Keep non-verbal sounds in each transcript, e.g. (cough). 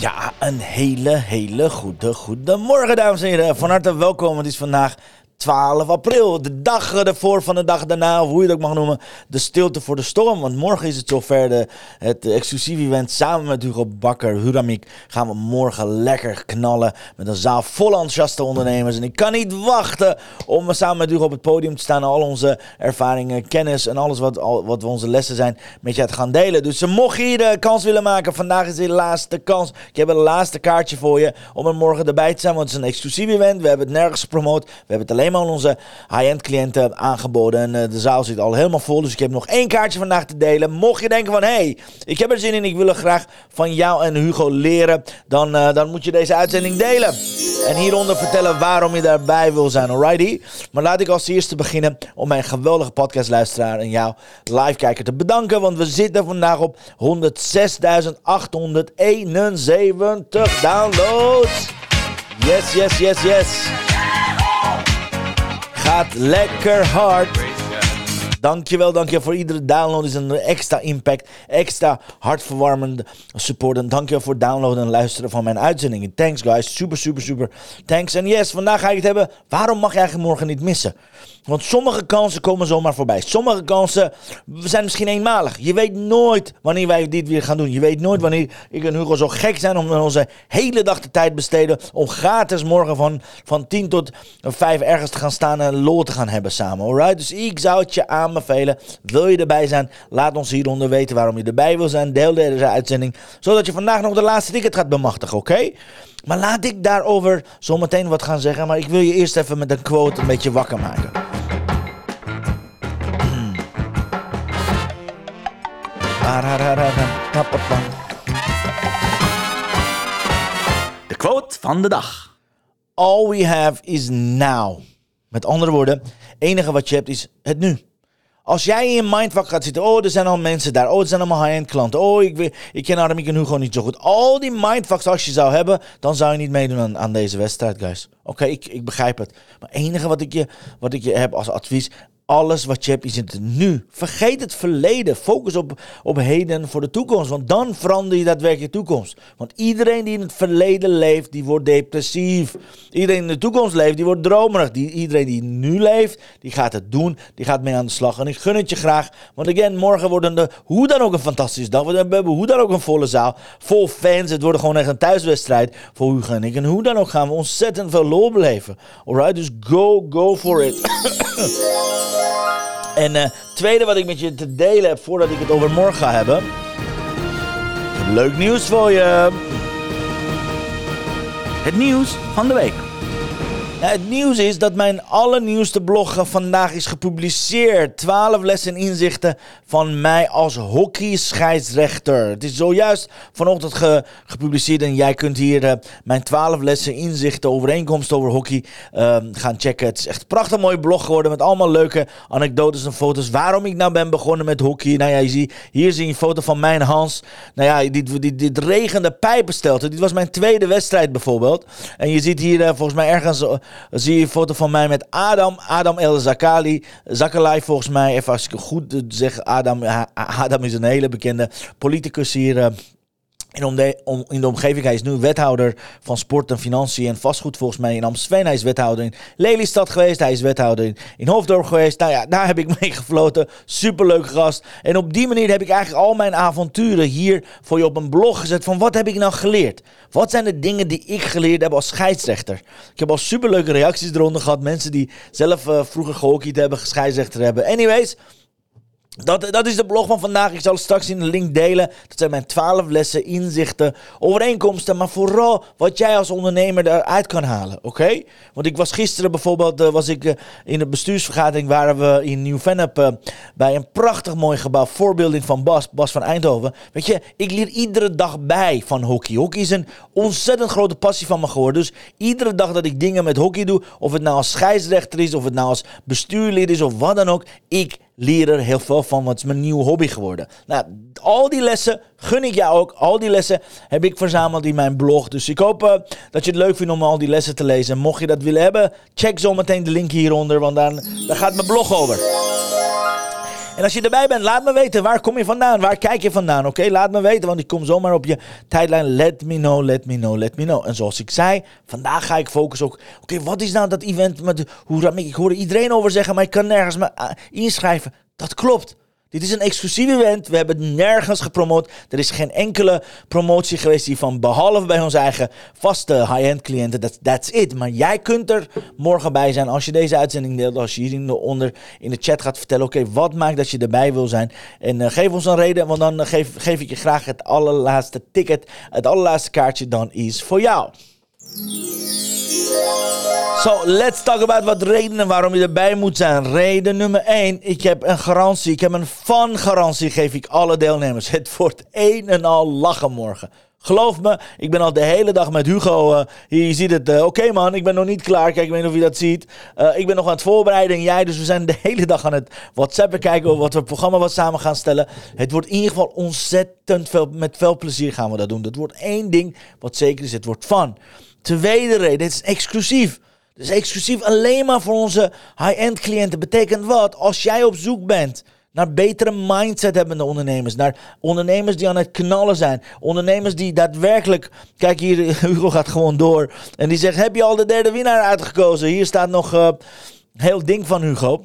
Ja, een hele, hele goede, goede morgen, dames en heren. Van harte welkom. Het is vandaag 12 april, de dag ervoor van de dag daarna, of hoe je het ook mag noemen, de stilte voor de storm. Want morgen is het zover, de, het exclusieve event samen met Hugo Bakker, Huramik, gaan we morgen lekker knallen met een zaal vol enthousiaste ondernemers. En ik kan niet wachten om samen met Hugo op het podium te staan al onze ervaringen, kennis en alles wat, al, wat onze lessen zijn met je te gaan delen. Dus ze mocht je de kans willen maken, vandaag is de laatste kans. Ik heb een laatste kaartje voor je om er morgen erbij te zijn, want het is een exclusief event. We hebben het nergens gepromoot, we hebben het alleen alleen onze high-end cliënten aangeboden. En uh, de zaal zit al helemaal vol. Dus ik heb nog één kaartje vandaag te delen. Mocht je denken van, hé, hey, ik heb er zin in. Ik wil er graag van jou en Hugo leren. Dan, uh, dan moet je deze uitzending delen. En hieronder vertellen waarom je daarbij wil zijn. Alrighty? Maar laat ik als eerste beginnen om mijn geweldige podcastluisteraar en jou live kijker te bedanken. Want we zitten vandaag op 106.871 downloads. Yes, yes, yes, yes gaat lekker hard. Dankjewel, dankjewel voor iedere download. is een extra impact, extra hartverwarmende support. En dankjewel voor downloaden en luisteren van mijn uitzendingen. Thanks guys, super, super, super. Thanks. En yes, vandaag ga ik het hebben. Waarom mag je morgen niet missen? Want sommige kansen komen zomaar voorbij. Sommige kansen zijn misschien eenmalig. Je weet nooit wanneer wij dit weer gaan doen. Je weet nooit wanneer ik en Hugo zo gek zijn om onze hele dag de tijd besteden. Om gratis morgen van, van 10 tot 5 ergens te gaan staan en lol te gaan hebben samen. Alright? Dus ik zou het je aanbevelen. Wil je erbij zijn? Laat ons hieronder weten waarom je erbij wil zijn. Deel deze uitzending. Zodat je vandaag nog de laatste ticket gaat bemachtigen, oké? Maar laat ik daarover zometeen wat gaan zeggen. Maar ik wil je eerst even met een quote een beetje wakker maken. De quote van de dag. All we have is now. Met andere woorden, enige wat je hebt is het nu. Als jij in je mindfuck gaat zitten, oh, er zijn al mensen daar, oh, er zijn allemaal high-end klanten, oh, ik, ik ken Aramiek en Hugo niet zo goed. Al die mindfucks als je zou hebben, dan zou je niet meedoen aan, aan deze wedstrijd, guys. Oké, ik, ik begrijp het. Maar het enige wat ik, je, wat ik je heb als advies, alles wat je hebt is het nu. Vergeet het verleden. Focus op, op heden voor de toekomst. Want dan verander je daadwerkelijk je toekomst. Want iedereen die in het verleden leeft, die wordt depressief. Iedereen die in de toekomst leeft, die wordt dromerig. Die, iedereen die nu leeft, die gaat het doen. Die gaat mee aan de slag. En ik gun het je graag. Want again, morgen worden de hoe dan ook een fantastische dag. We hebben hoe dan ook een volle zaal. Vol fans. Het wordt gewoon echt een thuiswedstrijd voor Hugo en ik. En hoe dan ook gaan we ontzettend veel lol beleven. Alright, dus go, go for it. (coughs) En uh, tweede wat ik met je te delen heb voordat ik het over morgen ga hebben. Leuk nieuws voor je. Het nieuws van de week. Het nieuws is dat mijn allernieuwste blog vandaag is gepubliceerd. 12 lessen en inzichten van mij als hockeyscheidsrechter. Het is zojuist vanochtend gepubliceerd en jij kunt hier uh, mijn 12 lessen, inzichten, overeenkomsten over hockey uh, gaan checken. Het is echt een prachtig mooi blog geworden met allemaal leuke anekdotes en foto's. Waarom ik nou ben begonnen met hockey. Nou ja, je ziet, hier zie je een foto van mijn Hans. Nou ja, dit, dit, dit regende pijpenstelte. Dit was mijn tweede wedstrijd bijvoorbeeld. En je ziet hier uh, volgens mij ergens dan zie je een foto van mij met Adam, Adam El Zakali. Zakalai volgens mij, even als ik goed zeg, Adam, (laughs) Adam is een hele bekende politicus hier eh, in, de, om, in de omgeving. Hij is nu wethouder van sport en financiën en vastgoed volgens mij in Amsterdam. Hij is wethouder in Lelystad geweest. Hij is wethouder in, in Hoofddorp geweest. Nou ja, (laughs) daar heb ik mee gefloten. Superleuk gast. En op die manier heb ik eigenlijk al mijn avonturen hier voor je op een blog gezet. Van wat heb ik nou geleerd? Wat zijn de dingen die ik geleerd heb als scheidsrechter? Ik heb al superleuke reacties eronder gehad. Mensen die zelf uh, vroeger gehockeyd hebben, scheidsrechter hebben. Anyways... Dat, dat is de blog van vandaag. Ik zal straks in de link delen. Dat zijn mijn 12 lessen, inzichten, overeenkomsten. Maar vooral wat jij als ondernemer eruit kan halen. Oké? Want ik was gisteren bijvoorbeeld uh, was ik, uh, in de bestuursvergadering. Waren we in Nieuw-Vennep uh, bij een prachtig mooi gebouw. Voorbeelding van Bas, Bas van Eindhoven. Weet je, ik leer iedere dag bij van hockey. Hockey is een ontzettend grote passie van me geworden. Dus iedere dag dat ik dingen met hockey doe. Of het nou als scheidsrechter is, of het nou als bestuurlid is, of wat dan ook. Ik leer er heel veel van, het is mijn nieuwe hobby geworden. Nou, al die lessen gun ik jou ook. Al die lessen heb ik verzameld in mijn blog. Dus ik hoop uh, dat je het leuk vindt om al die lessen te lezen. Mocht je dat willen hebben, check zometeen de link hieronder, want dan, daar gaat mijn blog over. En als je erbij bent, laat me weten. Waar kom je vandaan? Waar kijk je vandaan? Oké, laat me weten, want ik kom zomaar op je tijdlijn. Let me know, let me know, let me know. En zoals ik zei, vandaag ga ik focussen ook. Oké, wat is nou dat event met hoe Ik hoor iedereen over zeggen, maar ik kan nergens me uh, inschrijven. Dat klopt. Dit is een exclusief event. We hebben het nergens gepromoot. Er is geen enkele promotie geweest hiervan. Behalve bij onze eigen vaste high-end cliënten. That's, that's it. Maar jij kunt er morgen bij zijn als je deze uitzending deelt. Als je hieronder in de chat gaat vertellen. Oké, wat maakt dat je erbij wil zijn? En uh, geef ons een reden. Want dan uh, geef, geef ik je graag het allerlaatste ticket. Het allerlaatste kaartje dan is voor jou. So, let's talk about wat redenen waarom je erbij moet zijn. Reden nummer 1. Ik heb een garantie. Ik heb een fun garantie geef ik alle deelnemers. Het wordt een en al lachen morgen. Geloof me, ik ben al de hele dag met Hugo. Uh, je ziet het. Uh, Oké man, ik ben nog niet klaar. Kijk, ik weet niet of je dat ziet. Uh, ik ben nog aan het voorbereiden en jij. Dus we zijn de hele dag aan het WhatsAppen kijken over wat we het programma wat samen gaan stellen. Het wordt in ieder geval ontzettend veel, met veel plezier gaan we dat doen. Dat wordt één ding wat zeker is, het wordt fun. Tweede reden, het is exclusief. Dus exclusief alleen maar voor onze high-end cliënten. Betekent wat? Als jij op zoek bent naar betere mindset hebbende ondernemers. Naar ondernemers die aan het knallen zijn. Ondernemers die daadwerkelijk. Kijk hier, (laughs) Hugo gaat gewoon door. En die zegt: Heb je al de derde winnaar uitgekozen? Hier staat nog uh, heel ding van Hugo.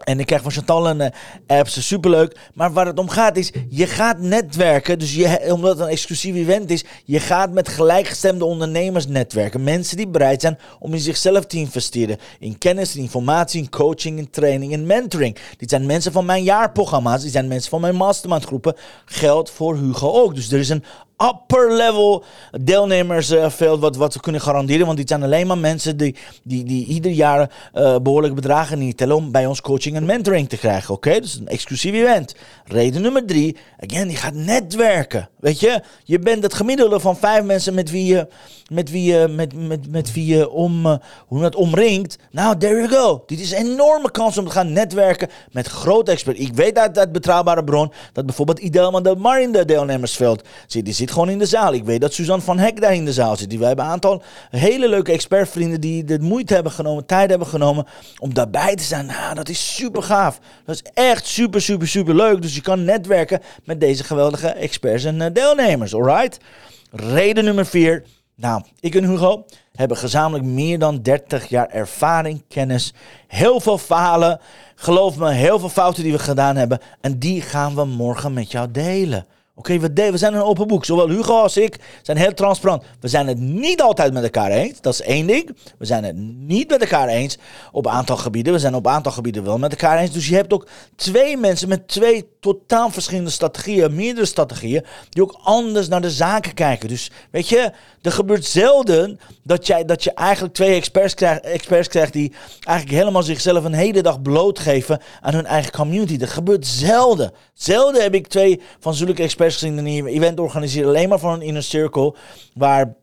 En ik krijg van Chantal een uh, app, superleuk. Maar waar het om gaat is, je gaat netwerken. Dus je, omdat het een exclusief event is, je gaat met gelijkgestemde ondernemers netwerken. Mensen die bereid zijn om in zichzelf te investeren. In kennis, in informatie, in coaching, in training, in mentoring. Dit zijn mensen van mijn jaarprogramma's. Die zijn mensen van mijn mastermind groepen. Geldt voor Hugo ook. Dus er is een upper level deelnemersveld uh, wat, wat we kunnen garanderen. Want dit zijn alleen maar mensen die, die, die ieder jaar uh, behoorlijke bedragen niet tellen om bij ons coaching en mentoring te krijgen. Oké, dus een exclusief event. Reden nummer drie, again, die gaat netwerken. Weet je, je bent het gemiddelde van vijf mensen met wie je, met wie je, met, met, met wie je om, uh, hoe het omringt. Nou, there you go. Dit is een enorme kans om te gaan netwerken met grote experts. Ik weet uit, uit betrouwbare bron dat bijvoorbeeld Idelman de Mar in de deelnemersveld zit. Die zit gewoon in de zaal. Ik weet dat Suzanne van Hek daar in de zaal zit. We hebben een aantal hele leuke expertvrienden die de moeite hebben genomen, tijd hebben genomen om daarbij te zijn. Nou, dat is super gaaf. Dat is echt super, super, super leuk. Dus je kan netwerken met deze geweldige experts en uh, deelnemers. Alright? Reden nummer vier. Nou, ik en Hugo hebben gezamenlijk meer dan 30 jaar ervaring, kennis, heel veel falen. Geloof me, heel veel fouten die we gedaan hebben. En die gaan we morgen met jou delen. Oké, we, we zijn een open boek. Zowel Hugo als ik zijn heel transparant. We zijn het niet altijd met elkaar eens. Dat is één ding. We zijn het niet met elkaar eens op een aantal gebieden. We zijn op een aantal gebieden wel met elkaar eens. Dus je hebt ook twee mensen met twee totaal verschillende strategieën, meerdere strategieën, die ook anders naar de zaken kijken. Dus weet je, er gebeurt zelden dat, jij, dat je eigenlijk twee experts krijgt, experts krijgt die eigenlijk helemaal zichzelf een hele dag blootgeven aan hun eigen community. Dat gebeurt zelden. Zelden heb ik twee van zulke experts gezien die een event organiseren alleen maar voor een inner circle, waar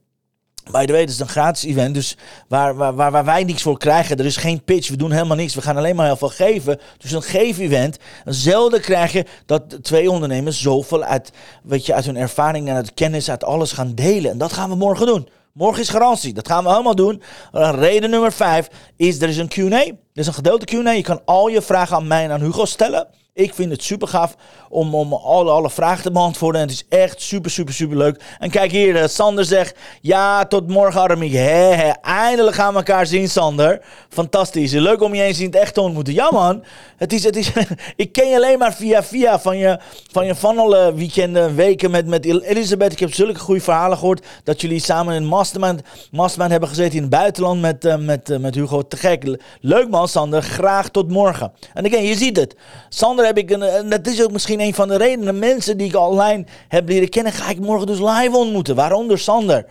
By the way, het is een gratis event, dus waar, waar, waar, waar, wij niks voor krijgen. Er is geen pitch, we doen helemaal niks. We gaan alleen maar heel veel geven. Dus een geef-event. Zelden krijg je dat twee ondernemers zoveel uit, weet je, uit hun ervaring en uit kennis, uit alles gaan delen. En dat gaan we morgen doen. Morgen is garantie. Dat gaan we allemaal doen. Reden nummer vijf is, er is een Q&A. Er is een gedeelte Q&A. Je kan al je vragen aan mij en aan Hugo stellen. Ik vind het super gaaf om, om alle, alle vragen te beantwoorden. En het is echt super, super, super leuk. En kijk hier, uh, Sander zegt: Ja, tot morgen, he, eindelijk gaan we elkaar zien, Sander. Fantastisch. Leuk om je eens in het echt te ontmoeten. Ja, man. Het is, het is, (laughs) ik ken je alleen maar via via van je, van je funnel weekenden, weken met, met Elisabeth. Ik heb zulke goede verhalen gehoord dat jullie samen in mastermind, mastermind hebben gezeten in het buitenland met, uh, met, uh, met Hugo. Te gek. Leuk man, Sander. Graag tot morgen. En again, je ziet het. Sander heb ik een, en dat is ook misschien een van de redenen. Mensen die ik online heb leren kennen, ga ik morgen dus live ontmoeten. Waaronder Sander.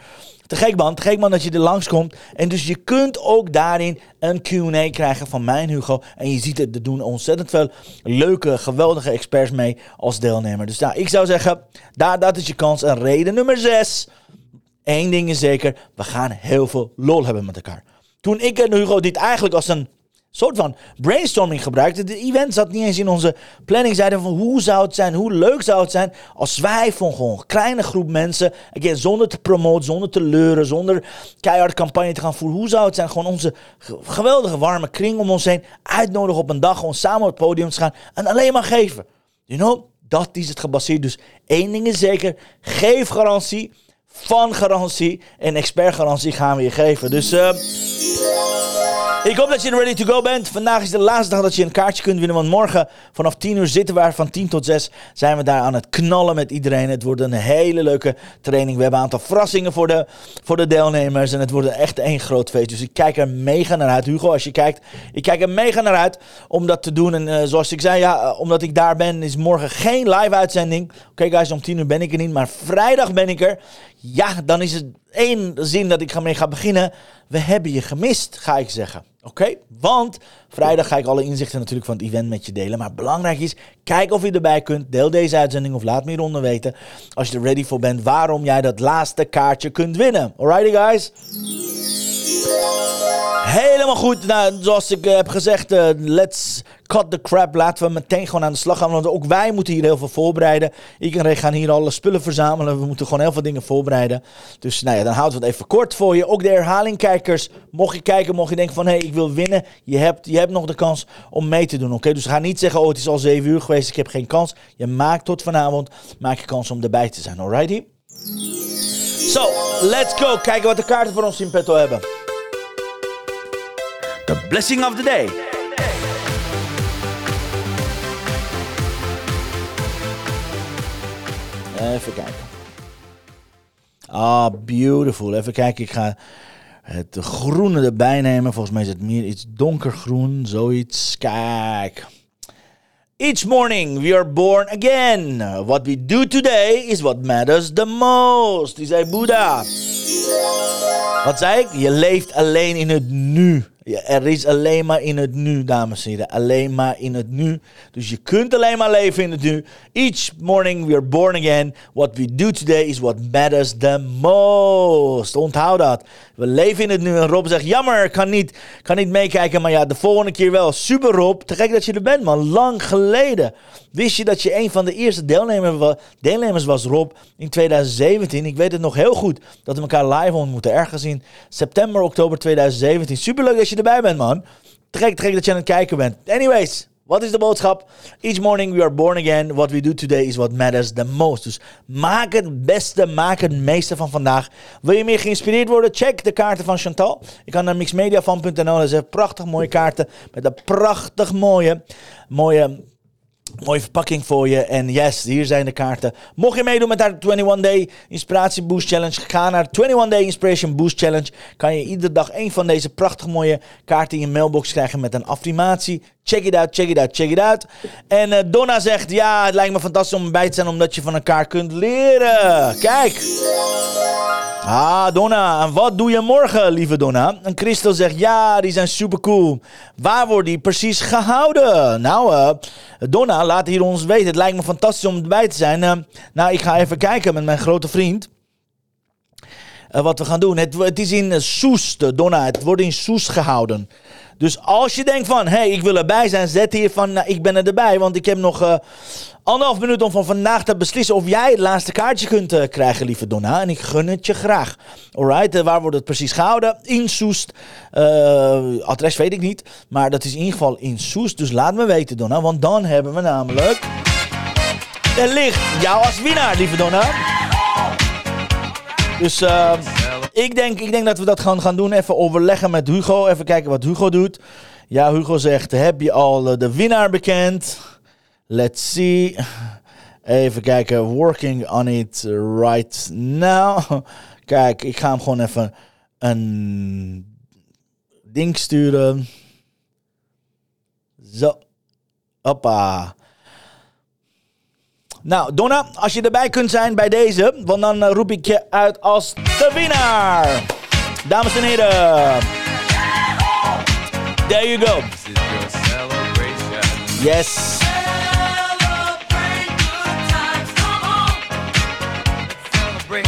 Te gek man, te gek man dat je er langskomt. En dus je kunt ook daarin een Q&A krijgen van mijn Hugo. En je ziet het, er doen ontzettend veel leuke, geweldige experts mee als deelnemer. Dus nou, ik zou zeggen, daar, dat is je kans. En reden nummer 6. Eén ding is zeker, we gaan heel veel lol hebben met elkaar. Toen ik en Hugo dit eigenlijk als een soort van brainstorming gebruikte. De event zat niet eens in onze planning. Zeiden van hoe zou het zijn, hoe leuk zou het zijn als wij van gewoon een kleine groep mensen, again, zonder te promoten, zonder te leuren, zonder keihard campagne te gaan voeren. Hoe zou het zijn gewoon onze geweldige warme kring om ons heen uitnodigen op een dag, gewoon samen op het podium te gaan en alleen maar geven. You know, dat is het gebaseerd. Dus één ding is zeker, geef garantie, van garantie en expertgarantie gaan we je geven. Dus uh, ik hoop dat je er ready to go bent. Vandaag is de laatste dag dat je een kaartje kunt winnen. Want morgen vanaf 10 uur zitten we van 10 tot 6 zijn we daar aan het knallen met iedereen. Het wordt een hele leuke training. We hebben een aantal verrassingen voor de, voor de deelnemers. En het wordt echt één groot feest. Dus ik kijk er mega naar uit. Hugo, als je kijkt, ik kijk er mega naar uit om dat te doen. En uh, zoals ik zei, ja, uh, omdat ik daar ben, is morgen geen live uitzending. Oké guys, om 10 uur ben ik er niet. Maar vrijdag ben ik er. Ja, dan is het één zin dat ik mee ga beginnen. We hebben je gemist, ga ik zeggen. Oké? Want vrijdag ga ik alle inzichten natuurlijk van het event met je delen. Maar belangrijk is, kijk of je erbij kunt. Deel deze uitzending of laat me hieronder weten. Als je er ready voor bent, waarom jij dat laatste kaartje kunt winnen. Alrighty guys? Helemaal goed. Nou, zoals ik uh, heb gezegd, uh, let's cut the crap. Laten we meteen gewoon aan de slag gaan. Want ook wij moeten hier heel veel voorbereiden. Ik en Ray gaan hier alle spullen verzamelen. We moeten gewoon heel veel dingen voorbereiden. Dus nou ja, dan houden we het even kort voor je. Ook de herhalingkijkers. Mocht je kijken, mocht je denken van... hé, hey, ik wil winnen. Je hebt, je hebt nog de kans om mee te doen, oké? Dus ga niet zeggen, oh, het is al 7 uur geweest. Ik heb geen kans. Je maakt tot vanavond, maak je kans om erbij te zijn, alrighty? Zo, so, let's go. Kijken wat de kaarten voor ons in petto hebben. The blessing of the day. Even kijken. Ah, beautiful. Even kijken, ik ga het groene erbij nemen. Volgens mij is het meer iets donkergroen, zoiets. Kijk. Each morning we are born again. What we do today is what matters the most. Die zei Boeddha. Wat zei ik? Je leeft alleen in het nu. Er is alleen maar in het nu, dames en heren. Alleen maar in het nu. Dus je kunt alleen maar leven in het nu. Each morning we are born again. What we do today is what matters the most. Onthoud dat. We leven in het nu. En Rob zegt, jammer, kan niet, kan niet meekijken. Maar ja, de volgende keer wel. Super Rob, te gek dat je er bent man. Lang geleden. Wist je dat je een van de eerste deelnemers was, Rob, in 2017? Ik weet het nog heel goed dat we elkaar live ontmoeten. Ergens in september, oktober 2017. Superleuk dat je erbij bent, man. Trek, trek dat je aan het kijken bent. Anyways, wat is de boodschap? Each morning we are born again. What we do today is what matters the most. Dus maak het beste, maak het meeste van vandaag. Wil je meer geïnspireerd worden? Check de kaarten van Chantal. Je kan naar mixmediafan.nl. Dat zijn prachtig mooie kaarten. Met een prachtig mooie, mooie Mooie verpakking voor je. En yes, hier zijn de kaarten. Mocht je meedoen met haar 21 Day Inspiratie Boost Challenge, ga naar 21 Day Inspiration Boost Challenge. Kan je iedere dag een van deze prachtig mooie kaarten in je mailbox krijgen met een affirmatie. Check it out, check it out, check it out. En uh, Donna zegt, ja, het lijkt me fantastisch om bij te zijn omdat je van elkaar kunt leren. Kijk. Ah, Donna, en wat doe je morgen, lieve Donna? En Christel zegt, ja, die zijn super cool. Waar wordt die precies gehouden? Nou, uh, Donna, laat hier ons weten. Het lijkt me fantastisch om erbij te zijn. Uh, nou, ik ga even kijken met mijn grote vriend. Uh, wat we gaan doen. Het, het is in Soest, Donna. Het wordt in Soest gehouden. Dus als je denkt van, hé, hey, ik wil erbij zijn, zet hier van, nou, ik ben er erbij. Want ik heb nog uh, anderhalf minuut om van vandaag te beslissen of jij het laatste kaartje kunt uh, krijgen, lieve Donna. En ik gun het je graag. Alright, uh, waar wordt het precies gehouden? In Soest. adres weet ik niet, maar dat is in ieder geval in Soest. Dus laat me weten, Donna, want dan hebben we namelijk... Er ligt jou als winnaar, lieve Donna. Dus... Uh, ik denk, ik denk dat we dat gaan, gaan doen. Even overleggen met Hugo. Even kijken wat Hugo doet. Ja, Hugo zegt: Heb je al eh, de winnaar bekend? Let's see. Even kijken. Working on it right now. Kijk, ik ga hem gewoon even een ding sturen. Zo. Hoppa. Nou, Donna, als je erbij kunt zijn bij deze, want dan eh, roep ik je uit als de winnaar. Dames en heren. There you go. This is your celebration. Yes.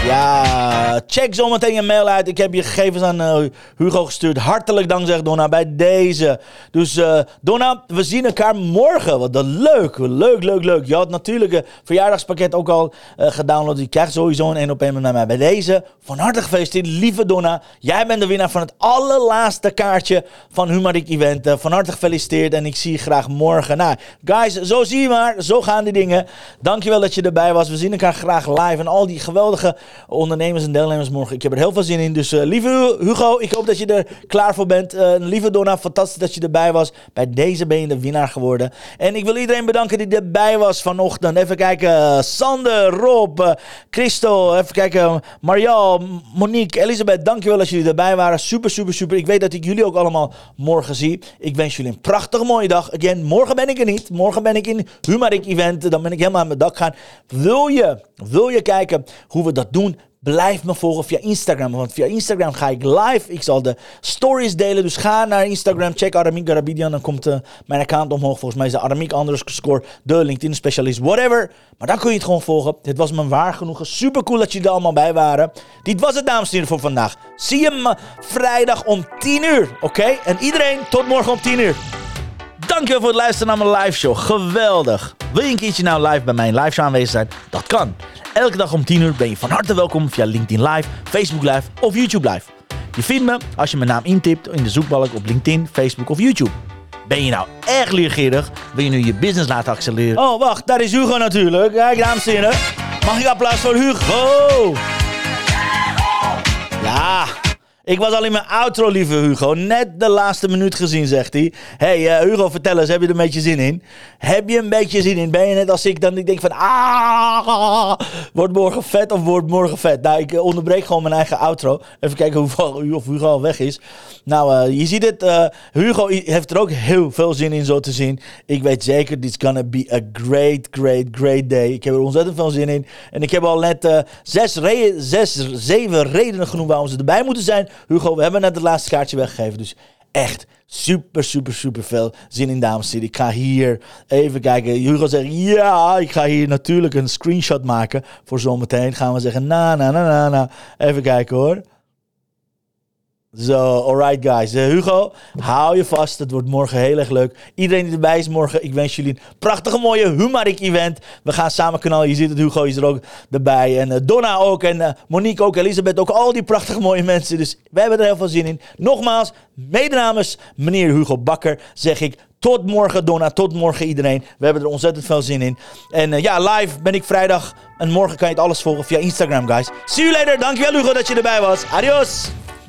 Ja, check zometeen je mail uit. Ik heb je gegevens aan eh, Hugo gestuurd. Hartelijk dank, zegt Donna, bij deze. Dus eh, Donna, we zien elkaar morgen. Wat leuk, leuk, leuk, leuk. Je had natuurlijk een verjaardagspakket ook al eh, gedownload. Je krijgt sowieso een 1 op 1 met mij. Bij deze, van harte gefeliciteerd, lieve Donna. Jij bent de winnaar van het allerlaatste kaartje van Humarik Event. Van harte gefeliciteerd en ik zie je graag morgen. Nou, guys, zo zie je maar. Zo gaan die dingen. Dankjewel dat je erbij was. We zien elkaar graag live. En al die geweldige ondernemers en deelnemers morgen. Ik heb er heel veel zin in. Dus eh, lieve Hugo, ik hoop dat je er klaar voor bent. Eh, lieve Donna, fantastisch dat je erbij was. Bij deze ben je de winnaar geworden. En ik wil iedereen bedanken die erbij was vanochtend. Even kijken. Sander, Rob, eh, Christo. Even kijken. Marial, Monique, Elisabeth. Dankjewel dat jullie erbij waren. Super, super, super. Ik weet dat ik jullie ook allemaal morgen zie. Ik wens jullie een prachtige mooie dag. Again, morgen ben ik er niet. Morgen ben ik in Humarik Event. Dan ben ik helemaal aan mijn dak gaan. Wil je, wil je kijken hoe we dat doen? Blijf me volgen via Instagram. Want via Instagram ga ik live. Ik zal de stories delen. Dus ga naar Instagram. Check Aramik Garabidian. Dan komt eh, mijn account omhoog. Volgens mij is de Aramik underscore de LinkedIn specialist. Whatever. Maar dan kun je het gewoon volgen. Dit was me waar genoegen. Super cool dat jullie er allemaal bij waren. Dit was het dames en heren voor vandaag. Zie je me vrijdag om 10 uur. Oké? En iedereen tot morgen om 10 uur. Dankjewel voor het luisteren naar mijn live show. Geweldig. Wil je een keertje nou live bij mijn live show aanwezig zijn? Dat kan. Elke dag om 10 uur ben je van harte welkom via LinkedIn Live, Facebook Live of YouTube Live. Je vindt me als je mijn naam intipt in de zoekbalk op LinkedIn, Facebook of YouTube. Ben je nou erg leergierig? Wil je nu je business laten accelereren? Oh, wacht, daar is Hugo natuurlijk. Kijk, dames en heren. Mag ik applaus voor Hugo? Ja, ik was al in mijn outro, lieve Hugo. Net de laatste minuut gezien, zegt hij. hey, uh, Hugo, vertel eens, heb je er een beetje zin in? Heb je een beetje zin in? Ben je net als ik dan? Ik denk van, ah, wordt morgen vet of wordt morgen vet? Nou, ik uh, onderbreek gewoon mijn eigen outro. Even kijken hoeveel, of Hugo al weg is. Nou, uh, je ziet het. Hugo heeft er ook heel veel zin in, zo te zien. Ik weet zeker, this gonna be a great, great, great day. Ik heb er ontzettend veel zin in. En ik heb al net zes, zes, zeven redenen genoemd waarom ze erbij moeten zijn. Hugo, we hebben net het laatste kaartje weggegeven. Dus echt super, super, super veel zin in, dames. Ik ga hier even kijken. Hugo zegt, ja, ik ga hier natuurlijk een screenshot maken voor zometeen. Gaan we zeggen, na, na, na, na, na. Even kijken hoor. Zo, alright guys. Uh, Hugo, hou je vast. Het wordt morgen heel erg leuk. Iedereen die erbij is morgen, ik wens jullie een prachtige mooie Humarik event. We gaan samen knallen. Je ziet het, Hugo is er ook erbij. En uh, Donna ook. En uh, Monique ook. Elisabeth ook. Al die prachtige mooie mensen. Dus we hebben er heel veel zin in. Nogmaals, mede namens meneer Hugo Bakker zeg ik tot morgen, Donna. Tot morgen, iedereen. We hebben er ontzettend veel zin in. En ja, live ben ik vrijdag. En morgen kan je het alles volgen via Instagram, guys. See you later. Dankjewel, Hugo, dat je erbij was. Adios.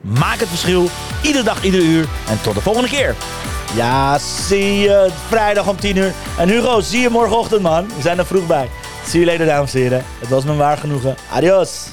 Maak het verschil, iedere dag, iedere uur. En tot de volgende keer. Ja, zie je vrijdag om 10 uur. En Hugo, zie je morgenochtend, man. We zijn er vroeg bij. Zie je later, dames en heren. Het was me waar genoegen. Adios.